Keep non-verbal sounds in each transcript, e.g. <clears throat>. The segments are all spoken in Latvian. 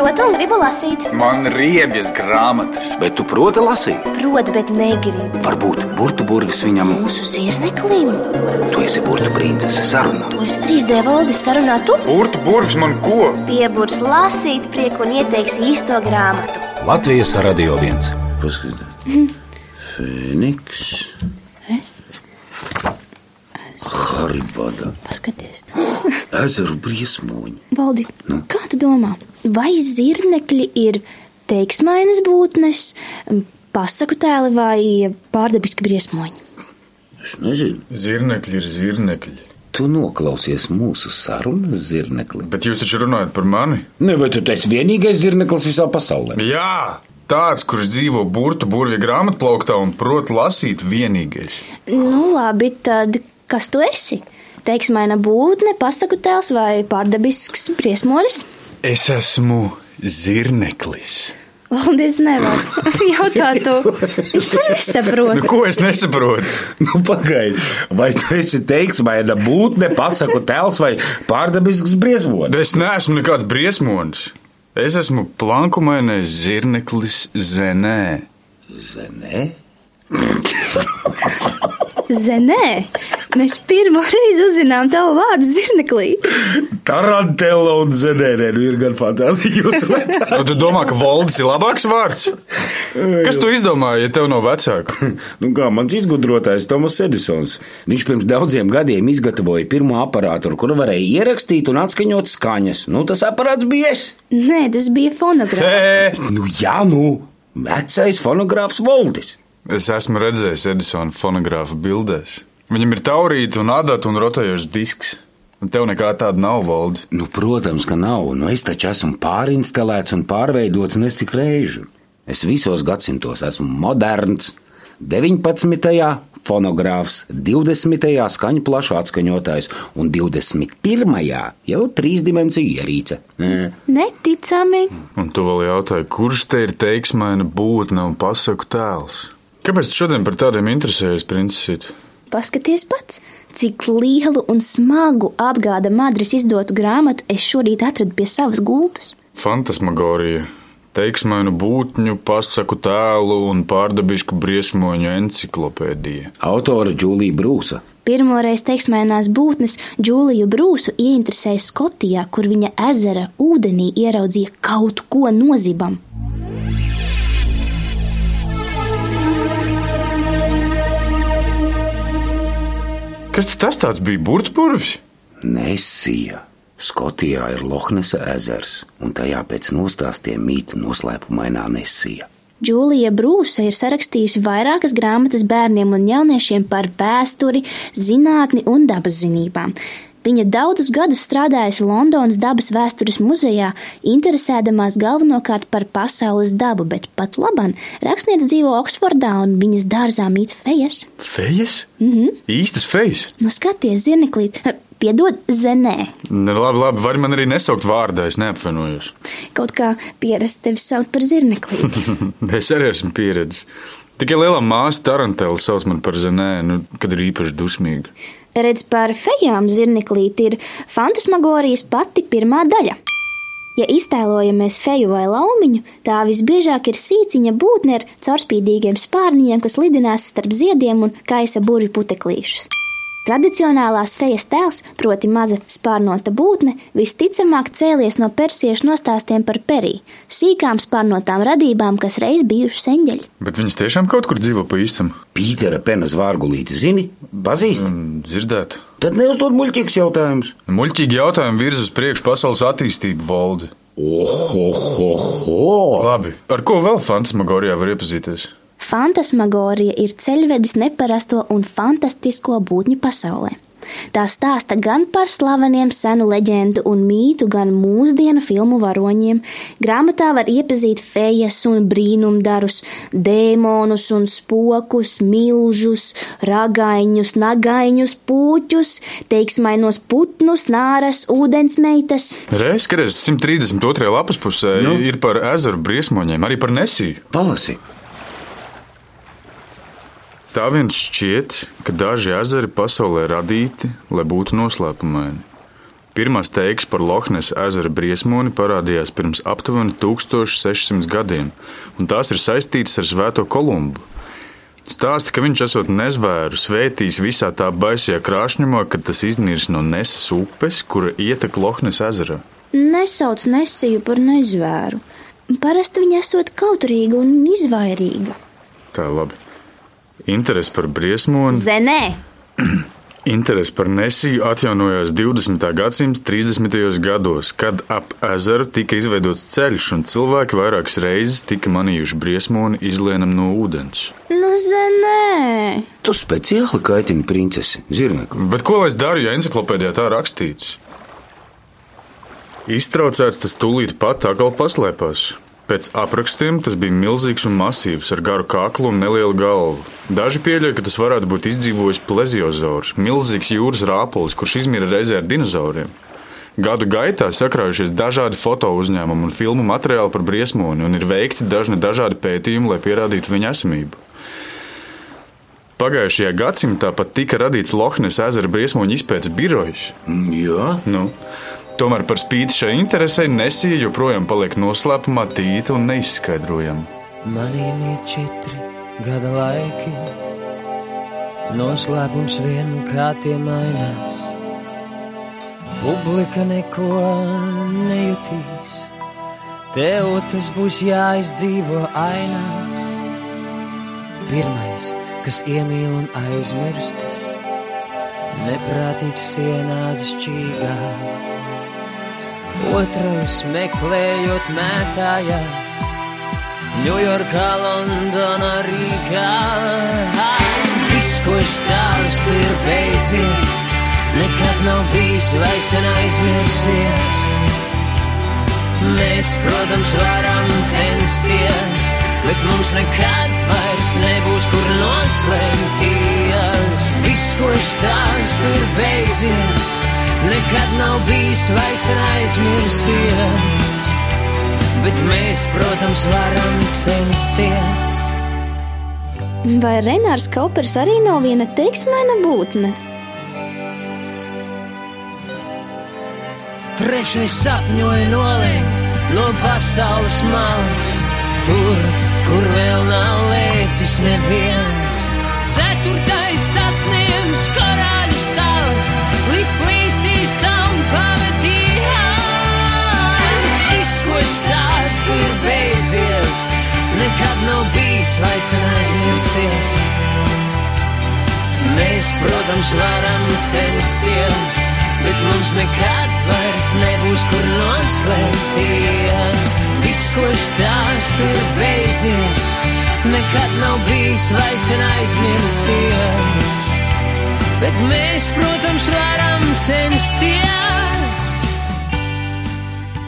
protu un gribu lasīt. Man riebjas grāmatas. Bet tu proti lasīt? Protu, bet negribu. Varbūt burbuļu burvis viņam. Mūsu zirneklim. Tu esi princese sarunā. To es 3D valdis sarunā tu. Burtu burvis man ko? Pieburs lasīt prieku un ieteiks īsto grāmatu. Latvijas radio viens. Paskatās. Fēniks. Haribada. Paskaties, Ezeru briesmoņi. Valdi, nu? kā tu domā, vai zirnekļi ir teiksmainas būtnes, pasaku tēli vai pārdabiski briesmoņi? Es nezinu. Zirnekļi ir zirnekļi. Tu noklausies mūsu sarunas zirnekli. Bet jūs taču runājat par mani? Ne, vai tu esi vienīgais zirneklis visā pasaulē? Jā, tāds, kurš dzīvo burtu burvju grāmatplauktā un prot lasīt vienīgais. Nu, labi, tad kas tu esi? Teiksmaina būtne, pasaku tēls vai pārdabisks briesmonis? Es esmu zirneklis. Valdis nevar jautāt to. Viņš man Nu, nesaprot. ko es nesaprotu? <laughs> Nu, pagaidi, vai tu esi teiksmaina būtne, pasaku tēls vai pārdabisks briesmonis? Es neesmu nekāds briesmonis. Es esmu plankumainais zirneklis Zenē. Zenē? <laughs> Zenē, mēs pirmo reizi uzzinām tavu vārdu zirneklī. Tarantela un zenē, nu ir gan fantāzija jūsu vecā. <laughs> Nu, tu domā, ka Valdis ir labāks vārds? Kas tu izdomāji, ja tev nav vecāka? <laughs> Nu, kā mans izgudrotājs Tomas Edisons. Viņš pirms daudziem gadiem izgatavoja pirmo aparātu, ar kuru varēja ierakstīt un atskaņot skaņas. Nu, tas aparāts bija es. Nē, tas bija fonogrāfs. Nu, jā, nu, vecais fonogrāfs Voldis. Es esmu redzējis Edisona fonogrāfu bildēs. Viņam ir taurīte un adata un rotējošs disks. Un tev nekā tāda nav, Valdi. Nu, protams, ka nav. Nu, es taču esmu pārinstalēts un pārveidots nesik reižu. Es visos gadsimtos esmu moderns. 19. fonogrāfs, 20. skaņu plašu atskaņotājs un 21. jau trīsdimensiju ierīce. Nē. Neticami. Un tu vēl jautāji, kurš te ir teiksmaina būtne un pasaku tēls? Kāpēc tu šodien par tādiem interesējies, princesīt? Paskaties pats, cik lielu un smagu apgāda Madras izdotu grāmatu es šorīt atradu pie savas gultas. Fantasmagorija, teiksmainu būtņu, pasaku tēlu un pārdabisku briesmoņu enciklopēdija. Autora Džūlija Brūsa. Pirmoreiz teiksmēnās būtnes Džūliju Brūsu ieinteresēja Skotijā, kur viņa ezera ūdenī ieraudzīja kaut ko nozibam. Kas tas tāds bija? Burtburvs? Nesija. Skotijā ir Lohnesa ezers, un tajā pēc nostāstiem mīta noslēpumainā Nesija. Džūlija Brūsa ir sarakstījusi vairākas grāmatas bērniem un jauniešiem par vēsturi, zinātni un dabas zinībām. Viņa daudzus gadus strādājusi Londonas dabas vēstures muzejā, interesēdamās galvenokārt par pasaules dabu, bet pat labāk rakstniece dzīvo Oksfordā un viņas dārzā mīt fejas. Fejas? Mm -hmm. Īstas fejas. Nu, skaties, zirneklīt, piedod zenē. Ne, labi, labi, var man arī nesaukt vārdā, es neapvainojos. Kaut kā pierasts tevi saukt par zirneklīt. <laughs> es arī esmu pieredzējis. Tikai lielā māsa Tarantela sauc man par zenē, nu, kad ir īpaši dusmīga. Redz par fejām zirneklīt ir fantasmagorijas pati pirmā daļa. Ja iztēlojamies feju vai laumiņu, tā visbiežāk ir sīciņa būtne ar caurspīdīgiem spārniņiem, kas lidinās starp ziediem un kaisa burvju puteklīšus. Tradicionālās fejas tēls, proti maza spārnota būtne, visticamāk cēlies no persiešu nostāstiem par perī, sīkām spārnotām radībām, kas reiz bijušas eņģeļi. Bet viņas tiešām kaut kur dzīvo pa īstam. Pītera Penas vārgulīti zini, pazīst? Dzirdēt. Tad neuzdod muļķīgs jautājums. Muļķīgi jautājumi virz uz priekšu pasaules attīstību valdi. Ohohoho! Labi, ar ko vēl fantasmagorijā var iepazīties? Fantasmagorija ir ceļvedis neparasto un fantastisko būtņu pasaulē. Tā stāsta gan par slaveniem senu leģendu un mītu, gan mūsdienu filmu varoņiem. Grāmatā var iepazīt fejas un brīnumdarus, dēmonus un spokus, milžus, ragaiņus, nagaiņus, puķus, teiksmainos putnus, nāras, ūdensmeitas. Reiz, kad es 132. lapas pusē nu? ir par ezeru briesmoņiem, arī par nesiju. Palasi! Tā viens šķiet, ka daži ezeri pasaulē radīti, lai būtu noslēpumaini. Pirmās teiks par Lohnes ezera briesmoni parādījās pirms aptuveni 1600 gadiem, un tās ir saistītas ar Svēto Kolumbu. Stāsta, ka viņš esot nezvēru svētījis visā tā baisajā krāšņumā, kad tas iznīrs no Nesas upes, kura ietek Lohnes ezerā. Nesauc nesiju par nezvēru. Parasti viņa esot kauturīga un izvairīga. Tā labi. Interesi par briesmoni. Zenē! <clears throat> Interesi par Nesiju atjaunojās 20. gadsimta 30. gados, kad ap ezeru tika izveidots ceļš, un cilvēki vairākas reizes tika manījuši briesmoni izlienam no ūdens. Nu, zenē! Tu speciāli kaitini princesi, zirnekli. Bet ko lai es daru, ja encyklopēdijā tā rakstīts? Iztraucēts tas tūlīt pat atkal paslēpās. Pēc aprakstiem tas bija milzīgs un masīvs, ar garu kaklu un nelielu galvu. Daži pieļauj, ka tas varētu būt izdzīvojis pleziozors, milzīgs jūras rāpulis, kurš izmira reizē ar dinozauriem. Gadu gaitā sakrājušies dažādi foto uzņēmumi un filmu materiāli par briesmoni, un ir veikti dažni dažādi pētījumi, lai pierādītu viņa esamību. Pagājušajā gadsimtā pat tika radīts Lohnes ezera briesmoņu izpētes birojs. Jā, Nu, tomēr par spīti šai interesei Nesija joprojām paliek noslēpumā tīta un neizskaidrojama. Manīm ir četri gada laiki, noslēpums vien kā tie mainās. Publika neko nejutīs, tev tas būs jāizdzīvo ainās. Pirmais, kas iemīl un aizmirstas, neprātīgs sienās šķīgā. Otrais meklējot mētājās, Ņujorkā, Londonā, Rīgā. Viss, ko es stāstu, ir beidzies, nekad nav bijis vai sen aizmirsies. Mēs, protams, varam censties, bet mums nekad vairs nebūs kur noslēgties. Viss, ko es stāstu, ir beidzies, nekad nav bijis vai sen aizmirsies bet mēs, protams, varam censties. Vai Renārs Kaupers arī nav viena teiksmēna būtne? Trešais sapņoja noliekt no pasaules malas, tur, kur vēl nav lēcis neviens. Ceturtais sasniegs stāstu, ir beidzies, nekad nav bijis vai sen aizmirsies. Mēs, protams, varam censties, bet mums nekad vairs nebūs kur noslēpties. Viss, ko stāstu, ir beidzies, nekad nav bijis vai sen aizmirsies. Bet mēs, protams, varam censties.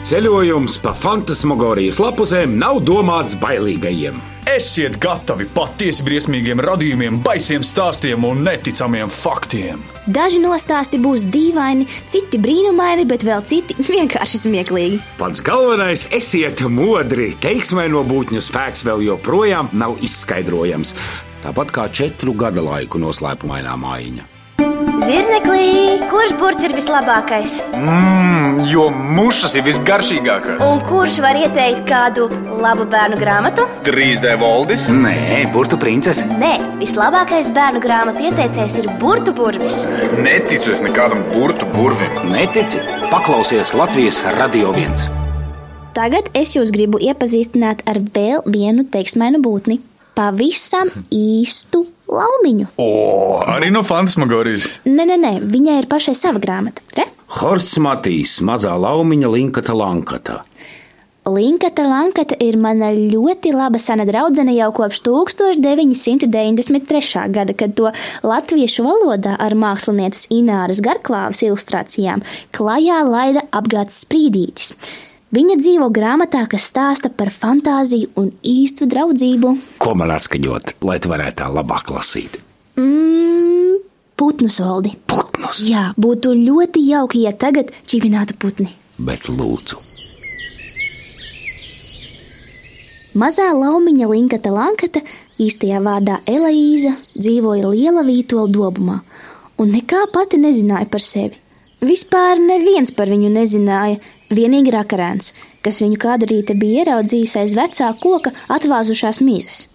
Ceļojums pa fantasmagorijas lapusēm nav domāts bailīgajiem. Esiet gatavi patiesi briesmīgiem radījumiem, baisiem stāstiem un neticamiem faktiem. Daži nostāsti būs dīvaini, citi brīnumaini, bet vēl citi <laughs> vienkārši smieklīgi. Pats galvenais - esiet modri. Teiksmēno būtņu spēks vēl joprojām nav izskaidrojams. Tāpat kā četru gada laiku noslēpumainā mājiņa. Zirneklī, kurš burts ir vislabākais? Mmm, jo mušas ir visgaršīgākās. Un kurš var ieteikt kādu labu bērnu grāmatu? 3D valdis. Nē, burtu princese. Nē, vislabākais bērnu grāmatu ieteicējs ir burtu burvis. Neticu es nekādam burtu burvim. Netici? Paklausies Latvijas radio viens. Tagad es jūs gribu iepazīstināt ar vēl vienu teiksmēnu būtni. Pavisam īstu laumiņu. O, arī no fantasmagorijas. Nē, nē, nē, viņai ir pašai sava grāmata. Re? Horsts Matīs, mazā laumiņa Linkata Lankata. Linkata Lankata ir mana ļoti laba sena draudzene jau kopš 1993. gada, kad to latviešu valodā ar mākslinieces Ināras Garklāvas ilustrācijām klajā laida apgāds sprīdītis. Viņa dzīvo grāmatā, kas stāsta par fantāziju un īstu draudzību. Ko man atskaņot, lai tu varētu tā labāk lasīt? Mmm, putnu soldi. Putnus, Jā, būtu ļoti jauki, ja tagad čivinātu putni. bet lūdzu. Mazā laumiņa Linkata Lankata, īstajā vārdā Elīza, dzīvoja liela vītola dobumā un nekā pati nezināja par sevi. Vispār neviens par viņu nezināja, vienīgi rakarēns, kas viņu kādu rītu bija ieraudzījis aiz vecā koka atvāzušās mīzes.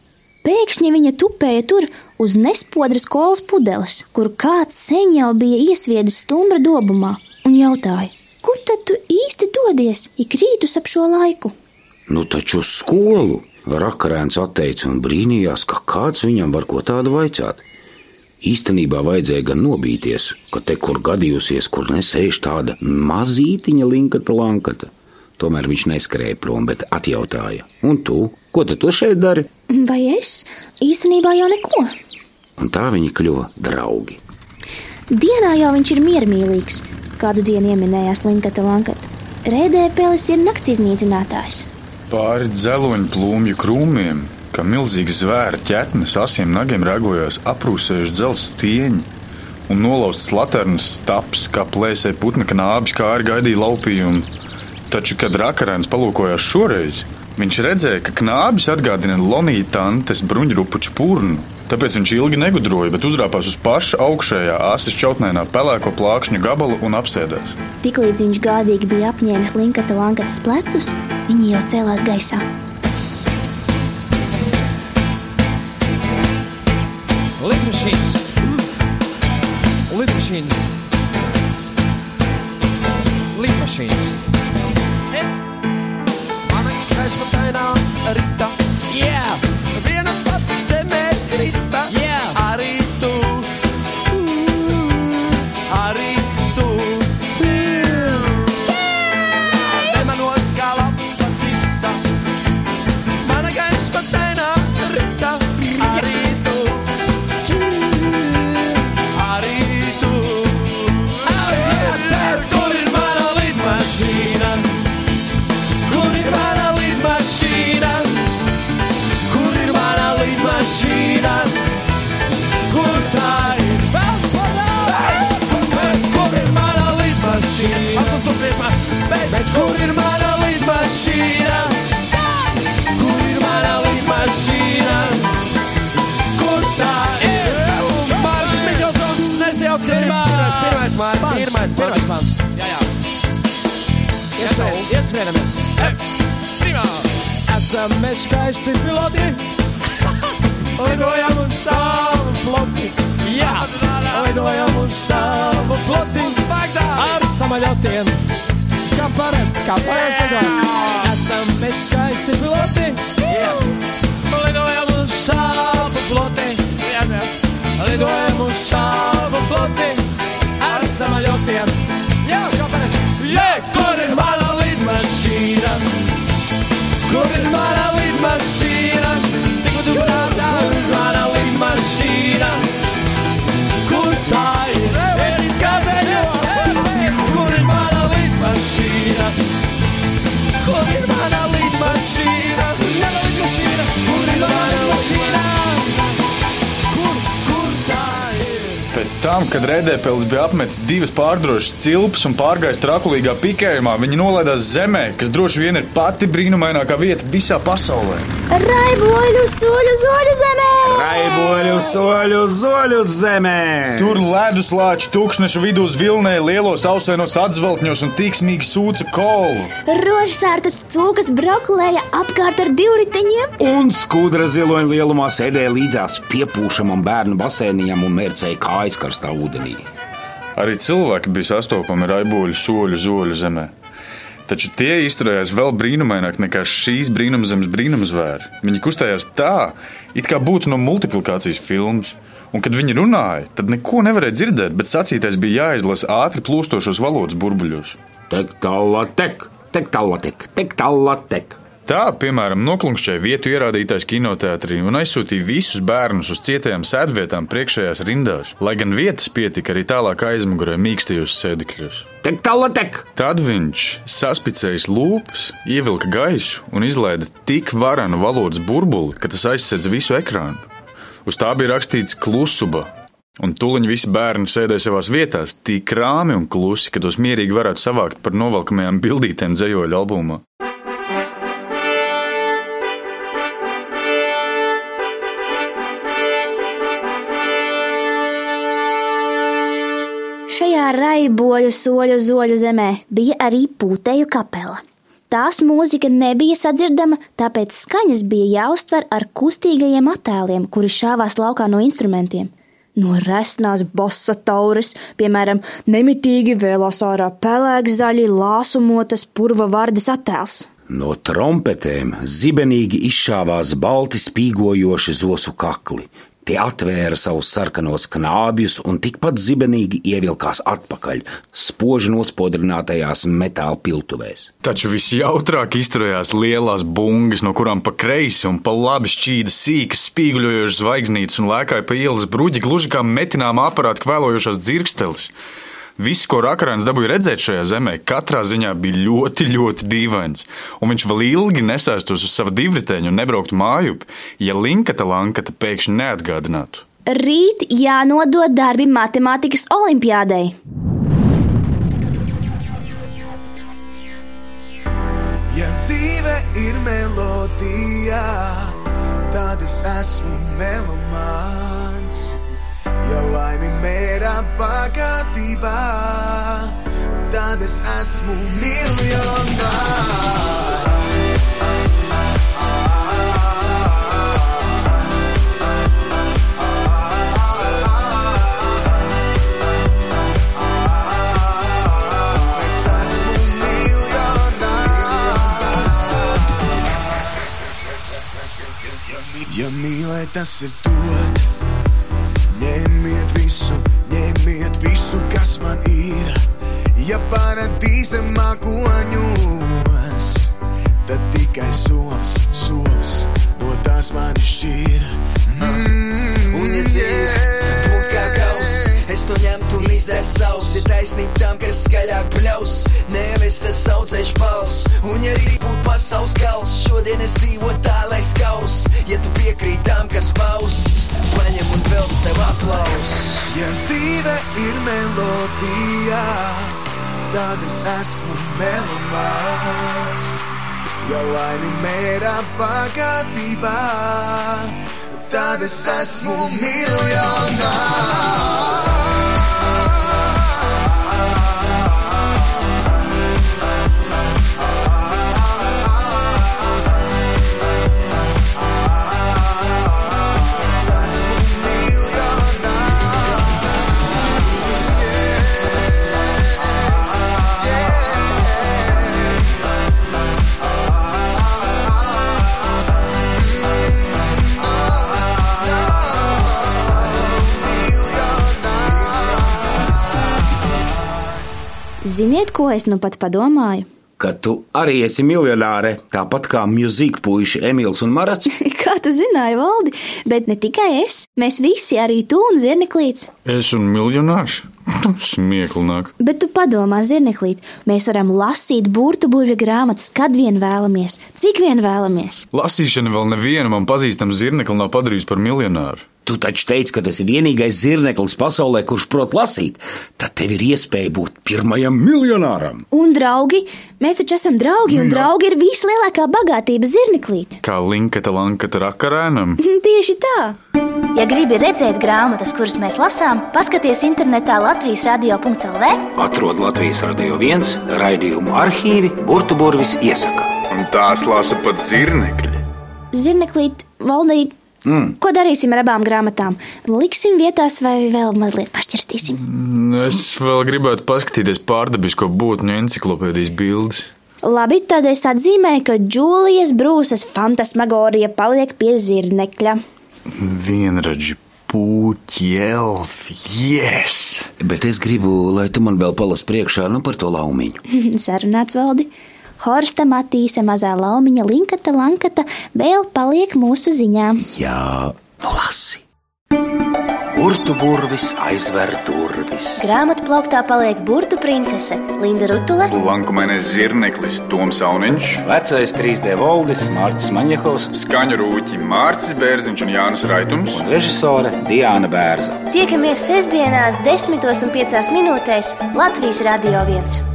Pēkšņi viņa tupēja tur uz nespodras kolas pudeles, kur kāds sen jau bija iesviedis stumbra dobumā, un jautāja, kur tad tu īsti dodies ik rītus ap šo laiku? Nu, taču uz skolu rakarēns atteica un brīnījās, ka kāds viņam var ko tādu vaicāt. Īstenībā vajadzēja gan nobīties, ka te kur gadījusies, kur nesēž tāda mazītiņa linkata lankata. Tomēr viņš neskrēja prom, bet atjautāja: Un tu, ko tu šeit dari? Vai es? Īstenībā jau neko. Un tā viņi kļuva draugi. Dienā jau viņš ir miermīlīgs, kādu dienu ieminējās Linkata Lankata. Rēdēpelis ir nakts iznīcinātājs. Pāri dzeloņu plūmju krūmiem, kā milzīga zvēra ķetnes, asiem nagiem ragojās aprūsējuši dzelzs stieņi un nolauzts laternas staps, kā plēsē putna knābis, kā arī gaidīja laupījumu. Taču, kad rakarēns palūkojās šoreiz, viņš redzēja, ka knābis atgādina Lonija tantes bruņurupuču purnu. Tāpēc viņš ilgi negudroja, bet uzrāpās uz paša augšējā asas čautnēnā pelēko plākšņu gabalu un apsēdās. Tiklīdz viņš gādīgi bija apņēmis Linkata Lankatas plecus, viņi jau cēlās gaisā. machines. Hmm. Leaf machines. Leaf machines. Hey. Martijn aan, Rita. Ieskrien, ieskrienamies! Primā! Esam mēs skaisti piloti! <laughs> Lidojam uz savu floti! Jā! Lidojam uz savu floti! Ar samaļotiem! Kā parasti, kā parasti lidojam! Esam mēs skaisti piloti! Jā! Lidojam uz savu floti! Jā, jā! Lidojam uz savu floti! Pēc tam, kad Rēdēpils bija apmetis divas pārdrošas cilpas un pārgājis trakulīgā pikējumā, viņi nolaidās zemē, kas droši vien ir pati brīnumainākā vieta visā pasaulē. Raiboļu soļu zoļu zemē! Raiboļu soļu zoļu zemē! Tur ledus lāči tūkstneša vidū vilnēja lielos ausainos atzveltņos un tīksmīgi sūca kolu. Rožsārtas cūkas brauklēja apkārt ar divriteņiem, Un skudra ziloņa lielumā sēdēja līdzās piepūšamam bērnu basēnijam un mērcēja kājas karstā ūdenī. Arī cilvēki bija sastopami raiboļu soļu zoļu zemē. Taču tie izturējās vēl brīnumaināk nekā šīs brīnumzemes brīnumzvēri. Viņi kustējās tā, it kā būtu no multiplikācijas filmas. Un, kad viņi runāja, tad neko nevarēja dzirdēt, bet sacītais bija jāizlasa ātri plūstošos valodas burbuļos. Tek tālā tek, tek tālā tek, tek tālā tek. Tā, piemēram, noklunkšķēja vietu ierādītājs kinoteātrī un aizsūtīja visus bērnus uz cietajām sēdvietām priekšējās rindās, lai gan vietas pietika arī tālāk aizmugurē mīkstajos sēdekļos. Tek tālā tek! Tad viņš saspicējis lūpas, ievilka gaisu un izlaida tik varenu valodas burbuli, ka tas aizsedz visu ekrānu. Uz tā bija rakstīts klusuba. Un tūlīt visi bērni sēdēja savās vietās, tik rāmi un klusi, ka tos mierīgi varētu savākt par novelkamajām bildītēm dzējoļu albumā. Raiboļu soļu zoļu zemē bija arī pūtēju kapela. Tās mūzika nebija sadzirdama, tāpēc skaņas bija jāuztver ar kustīgajiem attēliem, kuri šāvās laukā no instrumentiem. No resnās bossa taures, piemēram, nemitīgi vēlās ārā pelēkzaļi, lāsumotas purva vardes attēls. No trompetēm zibenīgi izšāvās balti spīgojoši zosu kakli. Tie atvēra savus sarkanos knābjus un tikpat zibenīgi ievilkās atpakaļ, spoži nospodrinātajās metāla piltuvēs. Taču visjautrāk izturējās lielās bungas, no kurām pa kreisi un pa labi šķīda sīkas, spīguļojošas zvaigznītes un lēkāja pa ielas bruģi, gluži kā metinām aparātu kvēlojošās dzirkstelis. Viss, ko Rakarēns dabūja redzēt šajā zemē, katrā ziņā bija ļoti, ļoti dīvains. Un viņš vēl ilgi nesēstos uz sava divriteņa un nebrauktu mājup, ja Linkata Lankata pēkšņi neatgādinātu. Rīt jānodod darbi matemātikas olimpiādei. Ja dzīve ir melodija, tad es esmu melomāns. Ja laimi mērā bagātībā, tad es esmu miljonārs. Es esmu miljonārs. Ja mīlēt, tas ir dot, ņemiet visu, ņemiet visu, kas man ir. Ja paradīze mākoņos, tad tikai solis, solis no tās mani šķīra. Mm, Un kā kaus, es to ņemtu un izdzert savus. Ir taisnība tam, kas skaļāk bļaus, nevis tas saucēš balss. Un ja rīt būtu pasaules gals, šodien es dzīvotu tā, lai skaus. Ja tu piekrīt tam, kas paus, paņem un vēl sev aplaus. Ja dzīve ir melodija, tad es esmu melomāns. Ja laimi mērā bagātībā, tad es esmu miljonārs. Ziniet, ko es nu pat padomāju? Ka tu arī esi miljonāre, tāpat kā mūzika puiši Emīls un Marats. <laughs> Kā tu zināji, Valdi? Bet ne tikai es, mēs visi, arī tu un Zirneklīts. Es un miljonārs? <laughs> Smieklnāk. Bet tu padomā, Zirneklīt, mēs varam lasīt burtu burvju grāmatas, kad vien vēlamies, cik vien vēlamies. Lasīšana vēl nevienu man pazīstamu zirnekli nav padarījusi par miljonāru. Tu taču teici, ka tas ir vienīgais zirneklis pasaulē, kurš prot lasīt. Tad tev ir iespēja būt pirmajam miljonāram. Un draugi, mēs taču esam draugi, un draugi ir vislielākā bagātība Zirneklīt. Kā linkata lankata rakarēnam. Tieši tā. Ja gribi redzēt grāmatas, kuras mēs lasām, paskaties internetā Latvijas radio.cl. Atrod Latvijas radio viens raidījumu arhīvi, burbuļsaktas iesaka. Un tās lasa pat zirnekļi. Zirneklīt, Valdī, mm. ko darīsim ar abām grāmatām? Liksim vietās vai vēl mazliet pašķirstīsim? Es vēl gribētu paskatīties pārdabisko būtņu enciklopēdijas bildes. Labi, tad es atzīmēju, ka Džūlijas brūces fantasmagorija paliek pie zirnekļa. Vienradži puķi, elfi, yes! Bet es gribu, lai tu man vēl palas priekšā nu par to laumiņu. <laughs> Sarunāts valdi. Horsta Matīsa mazā laumiņa linkata lankata vēl paliek mūsu ziņā. Jā, nu lasi. Burvis aizver durvis. Grāmatā plauktā paliek burtu princese Linda Rutula. Lankumainais zirneklis Toms Auniņš, Vecais 3D valdis Mārcis Maņehovs skaņu rūķi Mārcis Bērziņš un Jānis Raitums. un režisore Diāna Bērza. Tiekamies sestdienās, 10 un 5 minūtēs Latvijas Radio 1.